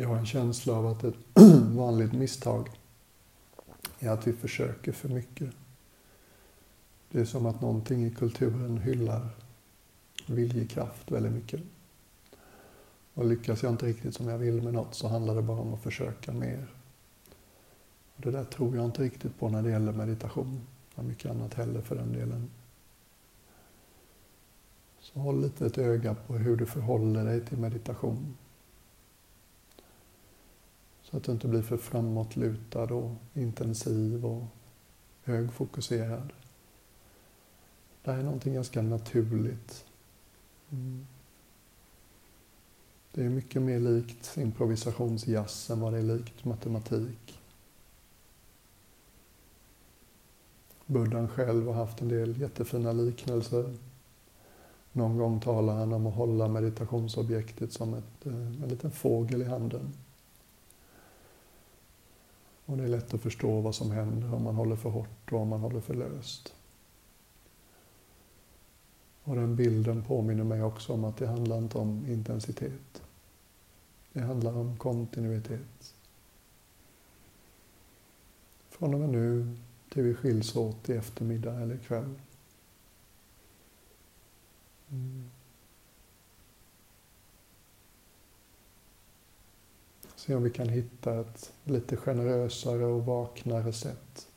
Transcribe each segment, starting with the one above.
Jag har en känsla av att ett vanligt misstag är att vi försöker för mycket. Det är som att någonting i kulturen hyllar viljekraft väldigt mycket. Och lyckas jag inte riktigt som jag vill med något så handlar det bara om att försöka mer. Och det där tror jag inte riktigt på när det gäller meditation. Och mycket annat heller för den delen. Så håll lite ett öga på hur du förhåller dig till meditation. Så att du inte blir för framåtlutad och intensiv och högfokuserad. Det här är någonting ganska naturligt. Mm. Det är mycket mer likt improvisationsjazz än vad det är likt matematik. Buddhan själv har haft en del jättefina liknelser. Någon gång talar han om att hålla meditationsobjektet som ett, eh, en liten fågel i handen. Och det är lätt att förstå vad som händer om man håller för hårt och om man håller för löst. Och den bilden påminner mig också om att det handlar inte om intensitet. Det handlar om kontinuitet. Från och med nu till vi skiljs åt i eftermiddag eller kväll. Mm. Se om vi kan hitta ett lite generösare och vaknare sätt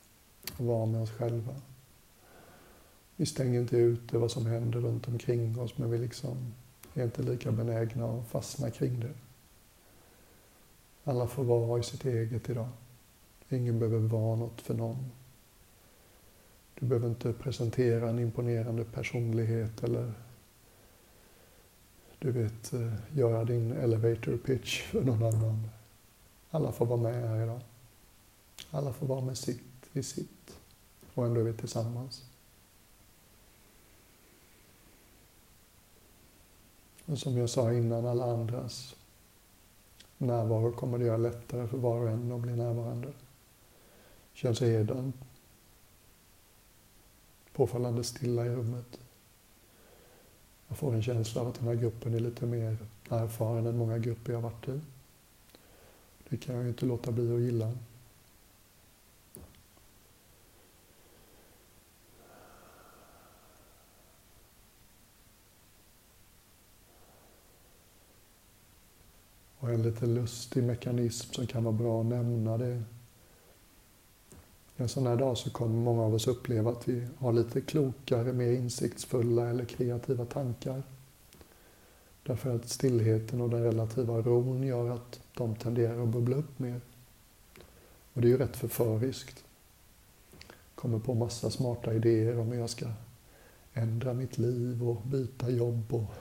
att vara med oss själva. Vi stänger inte ute vad som händer runt omkring oss, men vi liksom är inte lika benägna att fastna kring det. Alla får vara i sitt eget idag. Ingen behöver vara något för någon. Du behöver inte presentera en imponerande personlighet eller du vet, eh, göra din elevator pitch för någon annan. Alla får vara med här idag. Alla får vara med sitt i sitt. Och ändå är vi tillsammans. Och som jag sa innan, alla andras närvaro kommer det göra lättare för var och en att bli närvarande. Känns redan påfallande stilla i rummet. Jag får en känsla av att den här gruppen är lite mer erfaren än många grupper jag varit i. Det kan jag ju inte låta bli att gilla. Och en lite lustig mekanism som kan vara bra att nämna det. En sån här dag så kommer många av oss uppleva att vi har lite klokare, mer insiktsfulla eller kreativa tankar. Därför att stillheten och den relativa ron gör att de tenderar att bubbla upp mer. Och det är ju rätt förföriskt. Kommer på massa smarta idéer om hur jag ska ändra mitt liv och byta jobb och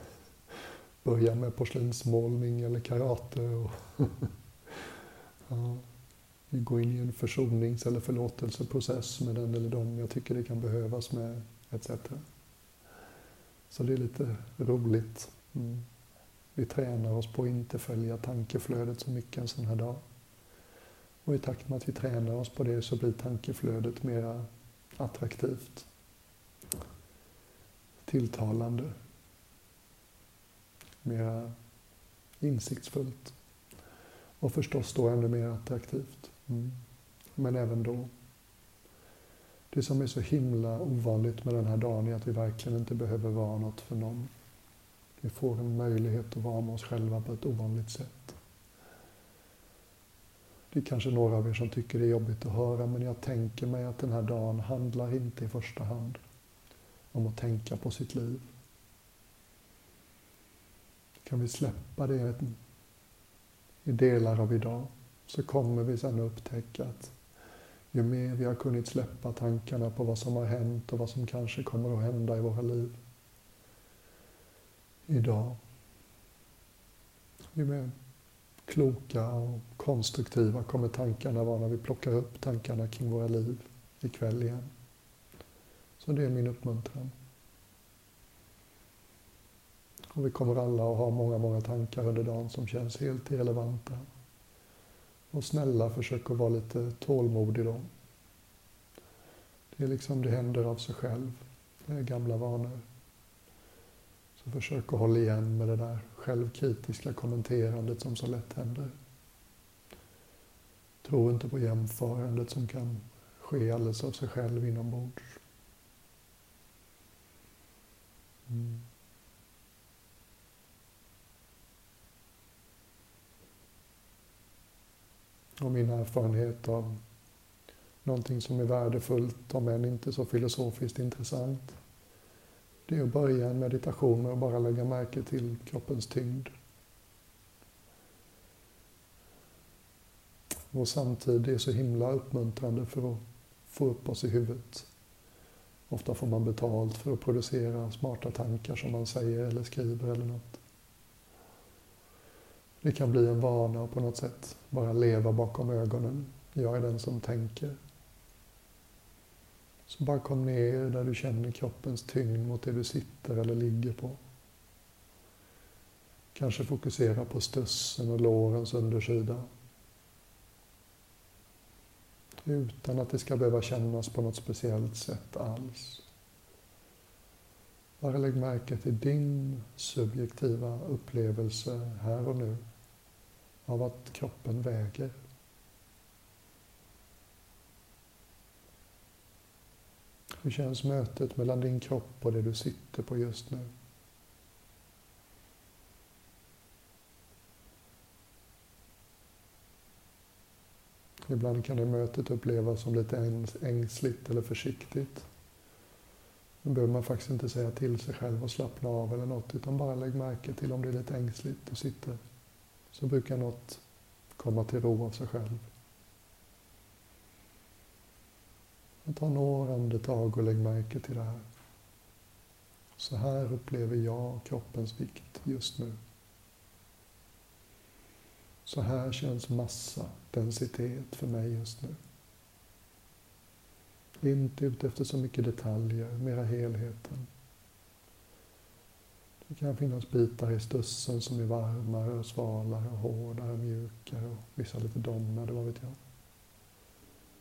börja med porslinsmålning eller karate. Och ja, vi går in i en försonings eller förlåtelseprocess med den eller dem jag tycker det kan behövas med, etc. Så det är lite roligt. Mm. Vi tränar oss på att inte följa tankeflödet så mycket en sån här dag. Och i takt med att vi tränar oss på det så blir tankeflödet mera attraktivt, tilltalande, mera insiktsfullt och förstås då ännu mer attraktivt. Mm. Men även då. Det som är så himla ovanligt med den här dagen är att vi verkligen inte behöver vara något för någon. Vi får en möjlighet att vara med oss själva på ett ovanligt sätt. Det är kanske några av er som tycker det är jobbigt att höra, men jag tänker mig att den här dagen handlar inte i första hand om att tänka på sitt liv. Kan vi släppa det i delar av idag så kommer vi sen upptäcka att ju mer vi har kunnat släppa tankarna på vad som har hänt och vad som kanske kommer att hända i våra liv idag. Ju mer kloka och konstruktiva kommer tankarna vara när vi plockar upp tankarna kring våra liv ikväll igen. Så det är min uppmuntran. Och vi kommer alla att ha många, många tankar under dagen som känns helt irrelevanta. Och snälla, försök att vara lite tålmodig då. Det är liksom, det händer av sig själv. Det är gamla vanor. Så försök att hålla igen med det där självkritiska kommenterandet som så lätt händer. Tro inte på jämförandet som kan ske alldeles av sig själv inombords. Mm. Och min erfarenhet av någonting som är värdefullt, om än inte så filosofiskt intressant, det är att börja en meditation med att bara lägga märke till kroppens tyngd. Och samtidigt är så himla uppmuntrande för att få upp oss i huvudet. Ofta får man betalt för att producera smarta tankar som man säger eller skriver eller något. Det kan bli en vana på något sätt bara leva bakom ögonen. Jag är den som tänker. Så bara kom ner där du känner kroppens tyngd mot det du sitter eller ligger på. Kanske fokusera på stussen och lårens undersida. Utan att det ska behöva kännas på något speciellt sätt alls. Bara lägg märke till din subjektiva upplevelse här och nu av att kroppen väger. Hur känns mötet mellan din kropp och det du sitter på just nu? Ibland kan det mötet upplevas som lite ängsligt eller försiktigt. Då behöver man faktiskt inte säga till sig själv och slappna av eller något, utan bara lägg märke till om det är lite ängsligt du sitter. Så brukar något komma till ro av sig själv. Ta några andetag och lägg märke till det här. Så här upplever jag kroppens vikt just nu. Så här känns massa, densitet för mig just nu. Inte ute efter så mycket detaljer, mera helheten. Det kan finnas bitar i stussen som är varmare och svalare och hårdare och mjukare och vissa lite domnade, vad vet jag.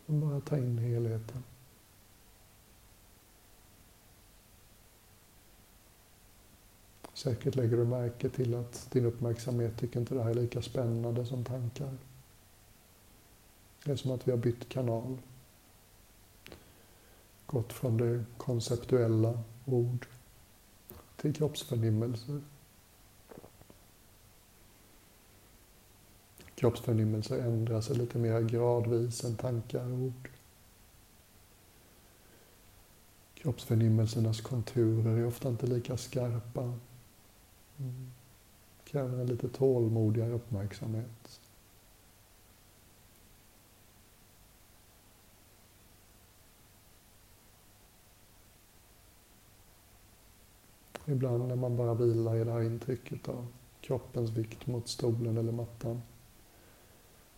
Men bara ta in helheten. Säkert lägger du märke till att din uppmärksamhet tycker inte det här är lika spännande som tankar. Det är som att vi har bytt kanal. Gått från det konceptuella ord till kroppsförnimmelser. Kroppsförnimmelser ändrar sig lite mer gradvis än tankar och ord. Kroppsförnimmelsernas konturer är ofta inte lika skarpa Mm. Kräver en lite tålmodigare uppmärksamhet. Ibland när man bara vilar i det här intrycket av kroppens vikt mot stolen eller mattan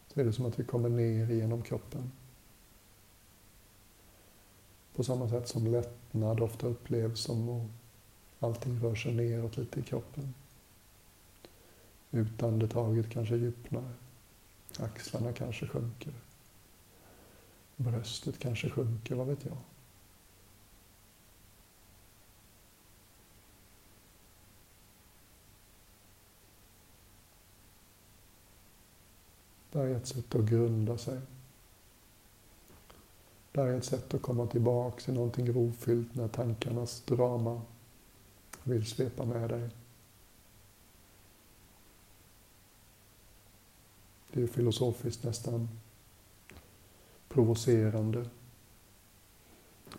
så är det som att vi kommer ner genom kroppen. På samma sätt som lättnad ofta upplevs som att Allting rör sig neråt lite i kroppen. Utandetaget kanske djupnar. Axlarna kanske sjunker. Bröstet kanske sjunker, vad vet jag. Det här är ett sätt att grunda sig. Det här är ett sätt att komma tillbaka till någonting rofyllt när tankarnas drama vill svepa med dig. Det är filosofiskt nästan provocerande.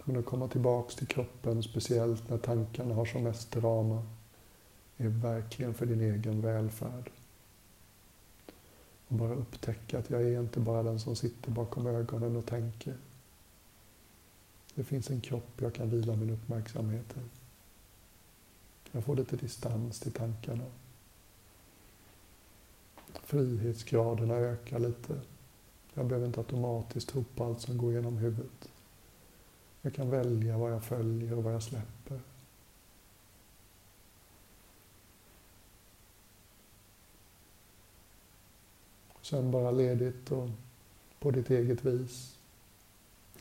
Men att komma tillbaks till kroppen, speciellt när tankarna har som mest drama, är verkligen för din egen välfärd. Och bara upptäcka att jag är inte bara den som sitter bakom ögonen och tänker. Det finns en kropp jag kan vila min uppmärksamhet i. Jag får lite distans till tankarna. Frihetsgraderna ökar lite. Jag behöver inte automatiskt tro på allt som går genom huvudet. Jag kan välja vad jag följer och vad jag släpper. Sen bara ledigt och på ditt eget vis.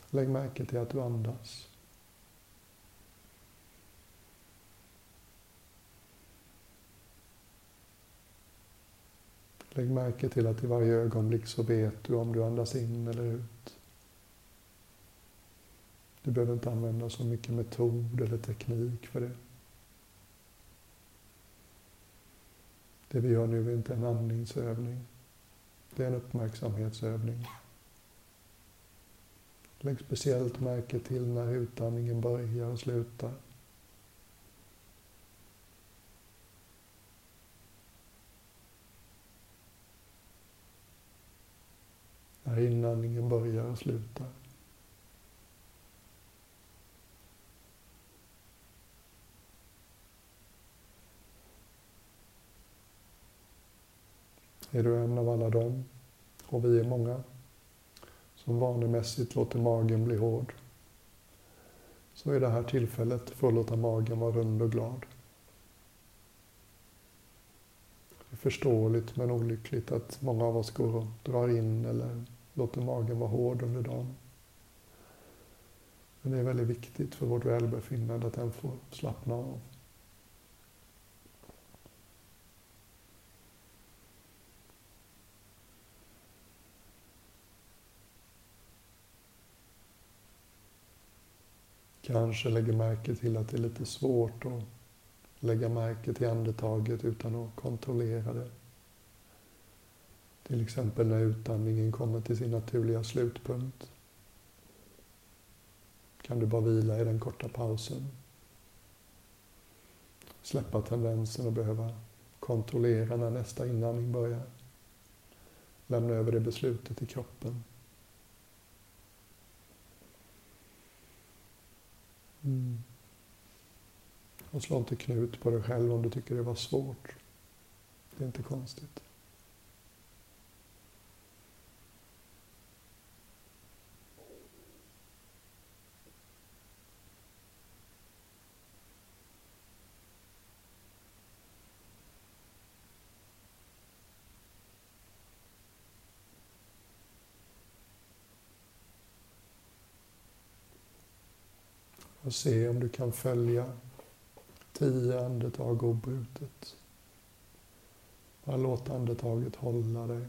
Lägg märke till att du andas. Lägg märke till att i varje ögonblick så vet du om du andas in eller ut. Du behöver inte använda så mycket metod eller teknik för det. Det vi gör nu är inte en andningsövning. Det är en uppmärksamhetsövning. Lägg speciellt märke till när utandningen börjar och slutar. När inandningen börjar och slutar. Är du en av alla dem, och vi är många, som vanemässigt låter magen bli hård, så är det här tillfället för att låta magen vara rund och glad. Det är förståeligt men olyckligt att många av oss går och drar in eller låter magen vara hård under dagen. Men det är väldigt viktigt för vårt välbefinnande att den får slappna av. Kanske lägger märke till att det är lite svårt att lägga märke till andetaget utan att kontrollera det. Till exempel när utandningen kommer till sin naturliga slutpunkt. Kan du bara vila i den korta pausen. Släppa tendensen att behöva kontrollera när nästa inandning börjar. Lämna över det beslutet till kroppen. Mm. Och slå inte knut på dig själv om du tycker det var svårt. Det är inte konstigt. Och se om du kan följa tio andetag obrutet. Bara låt andetaget hålla dig.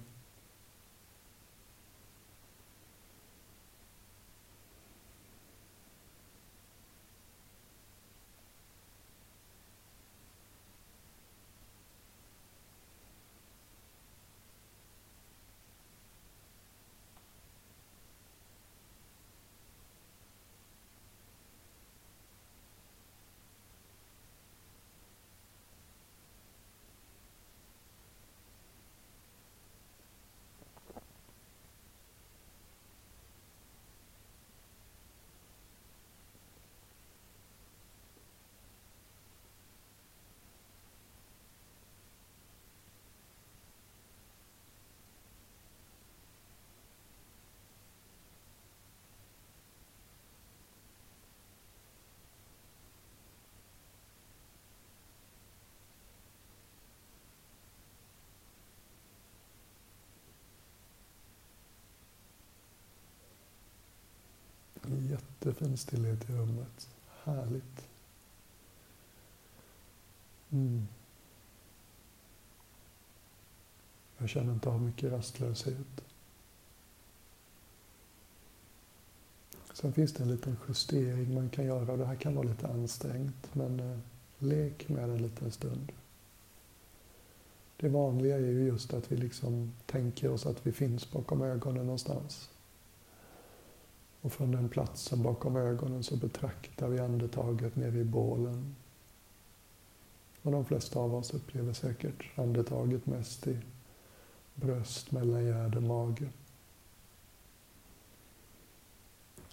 Jättefin stillhet i rummet. Härligt. Mm. Jag känner inte av mycket rastlöshet. Sen finns det en liten justering man kan göra. Det här kan vara lite ansträngt, men eh, lek med det en liten stund. Det vanliga är ju just att vi liksom tänker oss att vi finns bakom ögonen någonstans. Och från den platsen bakom ögonen så betraktar vi andetaget nere i bålen. Och de flesta av oss upplever säkert andetaget mest i bröst, mellangärde, mage.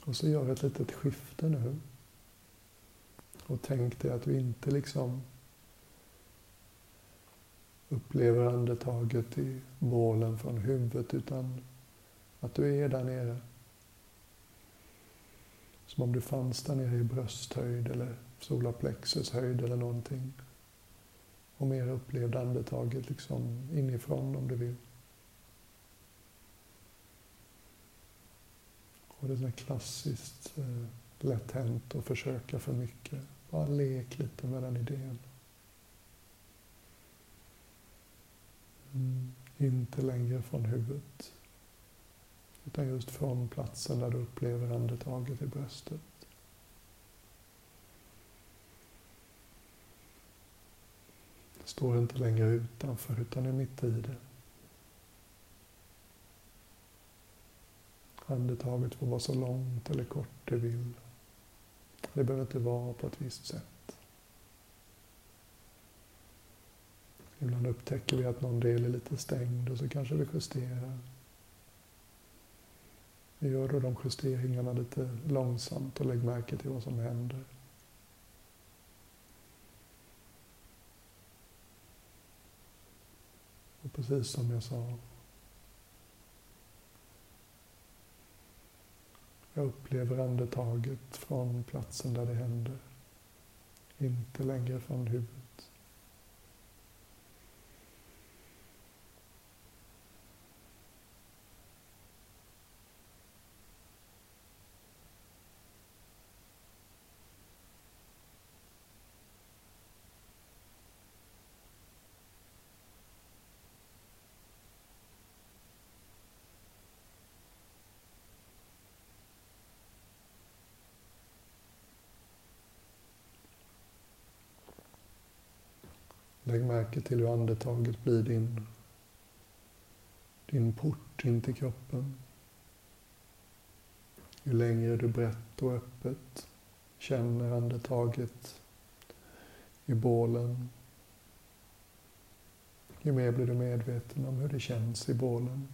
Och så gör ett litet skifte nu. Och tänk dig att du inte liksom upplever andetaget i bålen från huvudet utan att du är där nere. Som om du fanns där nere i brösthöjd eller solarplexushöjd eller någonting. Och mer upplevde andetaget liksom inifrån om du vill. Och det är så klassiskt eh, lätt hänt att försöka för mycket. Bara lek lite med den idén. Mm. Inte längre från huvudet, utan just från platsen där du upplever andetaget i bröstet. Det står inte längre utanför, utan är mitt i det. Andetaget får vara så långt eller kort det vill. Det behöver inte vara på ett visst sätt. Ibland upptäcker vi att någon del är lite stängd och så kanske vi justerar. Vi gör då de justeringarna lite långsamt och lägg märke till vad som händer. Och precis som jag sa, jag upplever andetaget från platsen där det händer, inte längre från huvudet. Lägg märke till hur andetaget blir din, din port in till kroppen. Ju längre du brett och öppet känner andetaget i bålen, ju mer blir du medveten om hur det känns i bålen.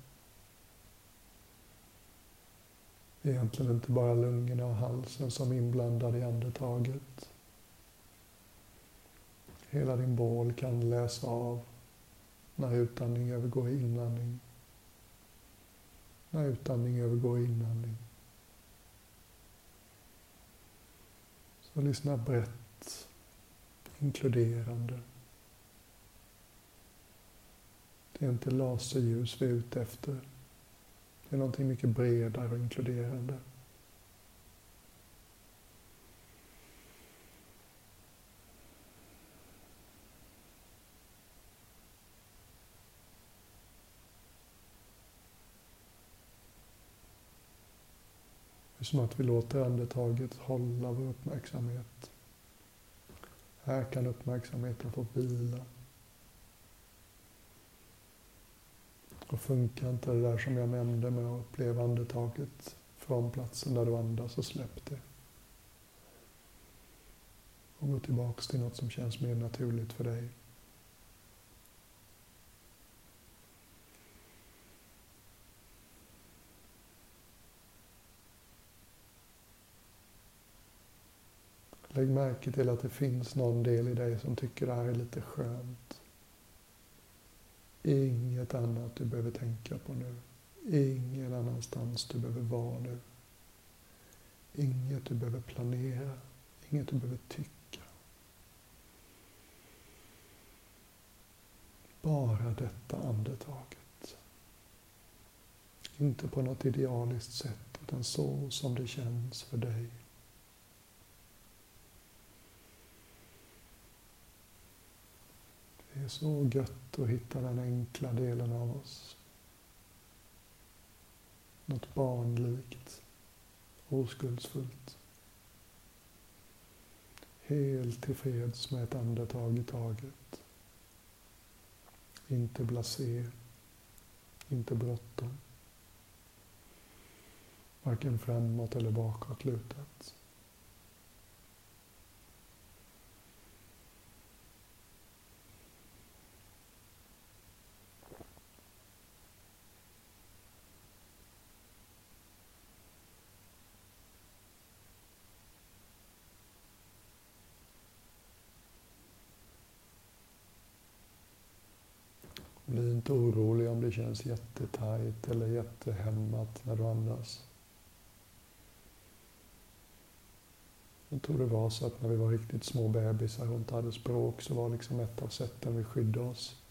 Det är egentligen inte bara lungorna och halsen som är inblandade i andetaget. Hela din bål kan läsa av när utandning övergår i inandning. När utandning övergår i inandning. Så lyssna brett, inkluderande. Det är inte laserljus vi är ute efter. Det är någonting mycket bredare och inkluderande. Som att vi låter andetaget hålla vår uppmärksamhet. Här kan uppmärksamheten få vila. Och funkar inte det där som jag nämnde med att uppleva andetaget från platsen där du andas, så släpp det. Och gå tillbaks till något som känns mer naturligt för dig. Lägg märke till att det finns någon del i dig som tycker det här är lite skönt. Inget annat du behöver tänka på nu. Ingen annanstans du behöver vara nu. Inget du behöver planera. Inget du behöver tycka. Bara detta andetaget. Inte på något idealiskt sätt, utan så som det känns för dig. Är så gött att hitta den enkla delen av oss. Något barnlikt, oskuldsfullt. Helt tillfreds med ett andetag i taget. Inte blasé, inte bråttom. Varken framåt eller bakåt lutat. Bli inte orolig om det känns jättetajt eller jättehämmat när du andas. Jag tror det var så att när vi var riktigt små bebisar och inte hade språk så var liksom ett av sätten vi skyddade oss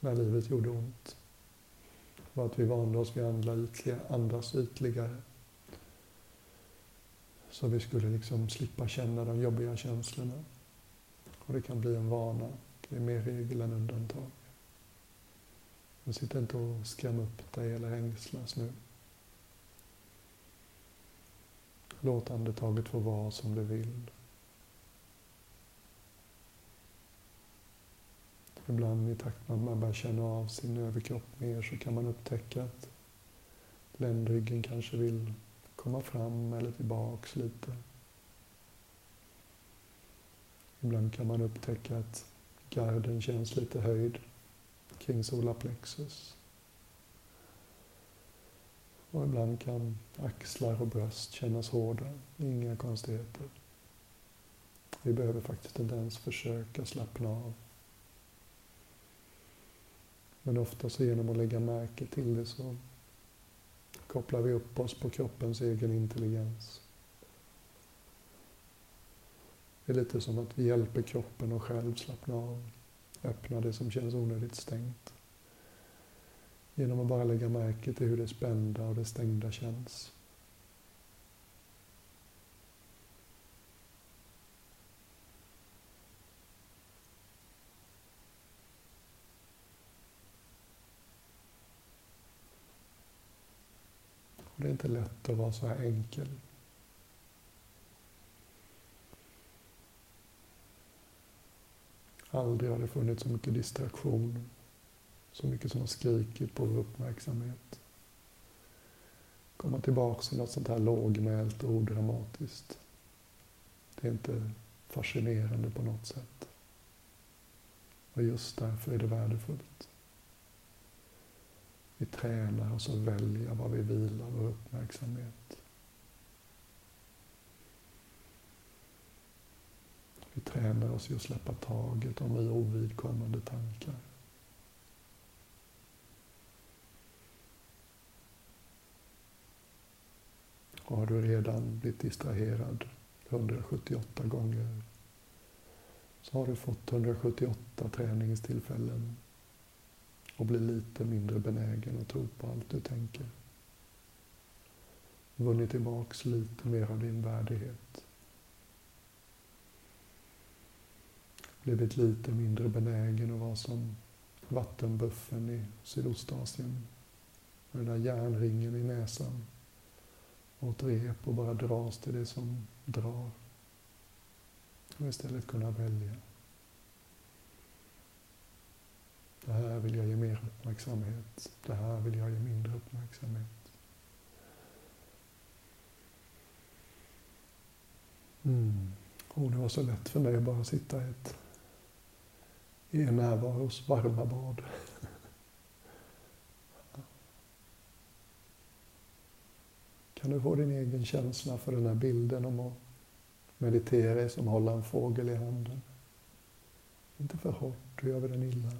när livet gjorde ont. var att vi vande oss vid att andas ytligare. Så vi skulle liksom slippa känna de jobbiga känslorna. Och det kan bli en vana. Det är mer regel än undantag. Men sitt inte och skräm upp dig eller ängslas nu. Låt andetaget få vara som det vill. Ibland i takt med att man börjar känna av sin överkropp mer så kan man upptäcka att ländryggen kanske vill komma fram eller tillbaks lite. Ibland kan man upptäcka att garden känns lite höjd kring solarplexus. Och ibland kan axlar och bröst kännas hårda. Inga konstigheter. Vi behöver faktiskt inte ens försöka slappna av. Men ofta så genom att lägga märke till det så kopplar vi upp oss på kroppens egen intelligens. Det är lite som att vi hjälper kroppen att själv slappna av, öppna det som känns onödigt stängt. Genom att bara lägga märke till hur det spända och det stängda känns. Och det är inte lätt att vara så här enkel. Aldrig har det funnits så mycket distraktion, så mycket som har skrikit på vår uppmärksamhet. Komma tillbaka till något sånt här lågmält och odramatiskt. Det är inte fascinerande på något sätt. Och just därför är det värdefullt. Vi tränar oss att välja var vi vilar vår uppmärksamhet. Vi tränar oss i att släppa taget om vi ovidkommande tankar. Och har du redan blivit distraherad 178 gånger så har du fått 178 träningstillfällen och blir lite mindre benägen att tro på allt du tänker. Vunnit tillbaks lite mer av din värdighet. Blivit lite mindre benägen att vara som vattenbuffen i Sydostasien. Med den där järnringen i näsan. Och ett rep och bara dras till det som drar. Och istället kunna välja. Det här vill jag ge mer uppmärksamhet. Det här vill jag ge mindre uppmärksamhet. Mm. Och det var så lätt för mig att bara sitta i, ett, i en närvaros varma bad. Kan du få din egen känsla för den här bilden om att meditera som att hålla en fågel i handen? Inte för hårt, då gör vi den illa.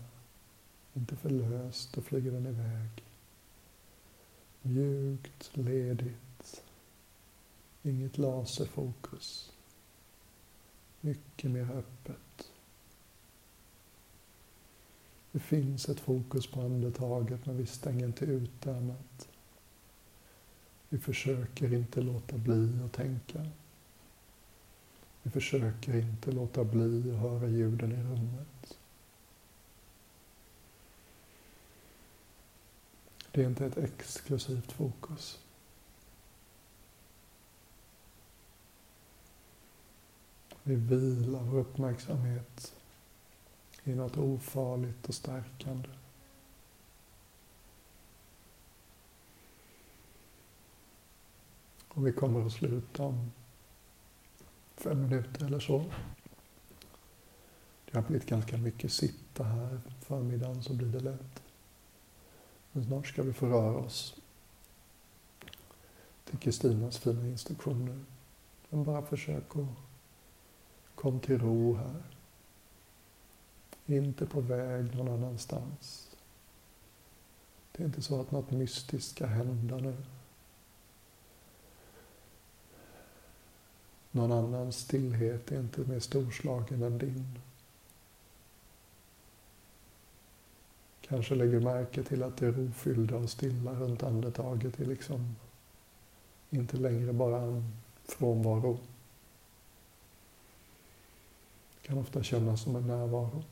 Inte för löst, då flyger den iväg. Mjukt, ledigt. Inget laserfokus. Mycket mer öppet. Det finns ett fokus på andetaget men vi stänger inte ute annat. Vi försöker inte låta bli att tänka. Vi försöker inte låta bli att höra ljuden i rummet. Det är inte ett exklusivt fokus. Vi vilar vår uppmärksamhet i något ofarligt och stärkande. Och vi kommer att sluta om fem minuter eller så. Det har blivit ganska mycket sitta här förmiddagen så blir det lätt. Men snart ska vi få röra oss till Kristinas fina instruktioner. Men bara försök att komma till ro här. Inte på väg någon annanstans. Det är inte så att något mystiskt ska hända nu. Någon annans stillhet är inte mer storslagen än din. Kanske lägger märke till att det rofyllda och stilla runt andetaget är liksom inte längre bara en frånvaro. Det kan ofta kännas som en närvaro.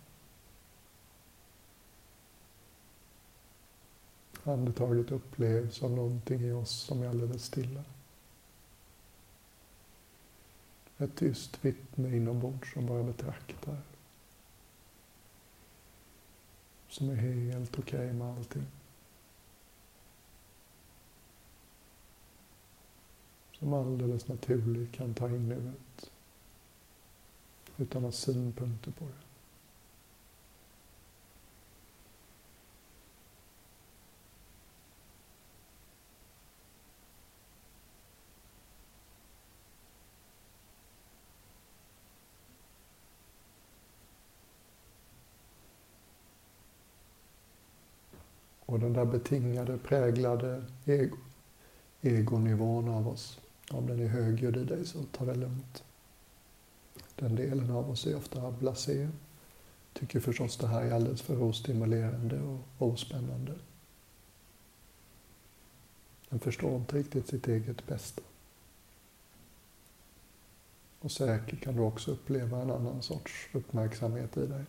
Andetaget upplevs som någonting i oss som är alldeles stilla. Ett tyst vittne inombords som bara betraktar. Som är helt okej okay med allting. Som alldeles naturligt kan ta in nuet. Utan att ha synpunkter på det. Och den där betingade, präglade ego, egonivån av oss, om den är högljudd i dig så ta det lugnt. Den delen av oss är ofta blasé, tycker förstås det här är alldeles för ostimulerande och ospännande. Den förstår inte riktigt sitt eget bästa. Och säkert kan du också uppleva en annan sorts uppmärksamhet i dig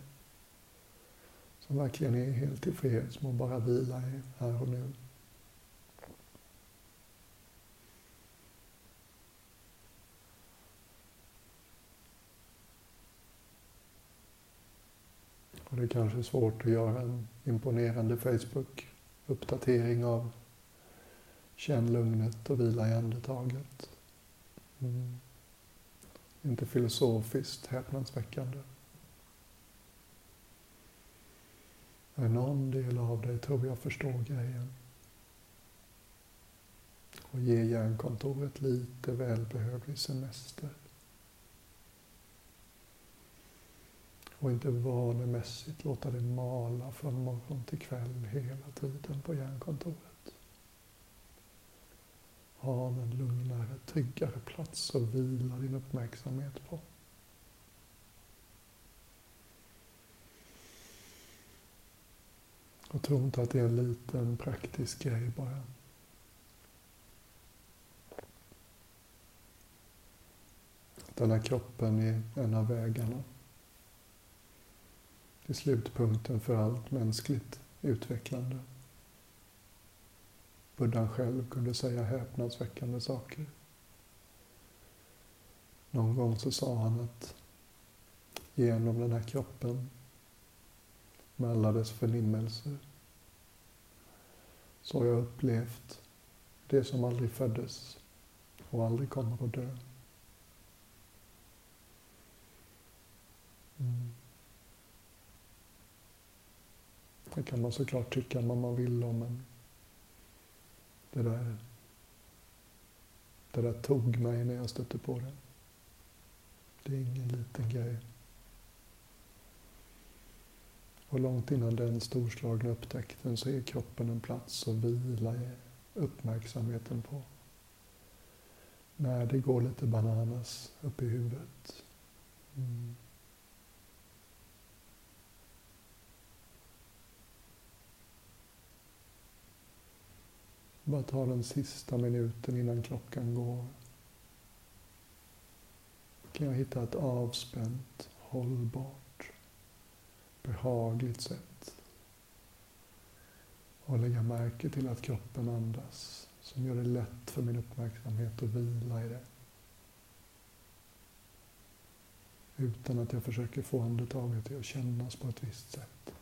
som verkligen är helt tillfreds med att bara vila i här och nu. Och det är kanske svårt att göra en imponerande Facebook-uppdatering av Känn lugnet och vila i andetaget. Mm. Inte filosofiskt häpnadsväckande. Men någon del av dig tror jag förstår grejen. Och ge hjärnkontoret lite välbehövlig semester. Och inte vanemässigt låta det mala från morgon till kväll hela tiden på hjärnkontoret. Ha en lugnare, tryggare plats att vila din uppmärksamhet på. Och tro inte att det är en liten praktisk grej bara. Den här kroppen är en av vägarna till slutpunkten för allt mänskligt utvecklande. Buddhan själv kunde säga häpnadsväckande saker. Någon gång så sa han att genom den här kroppen med alla dess förnimmelser. Så har jag upplevt det som aldrig föddes och aldrig kommer att dö. Mm. Det kan man såklart tycka vad man vill om, men det där, det där tog mig när jag stötte på det. Det är ingen liten grej. Och långt innan den storslagna upptäckten så är kroppen en plats att vila uppmärksamheten på. När det går lite bananas upp i huvudet. Mm. Bara ta den sista minuten innan klockan går. Kan jag hitta ett avspänt, hållbart behagligt sätt. Och lägga märke till att kroppen andas, som gör det lätt för min uppmärksamhet att vila i det. Utan att jag försöker få andetaget till att kännas på ett visst sätt.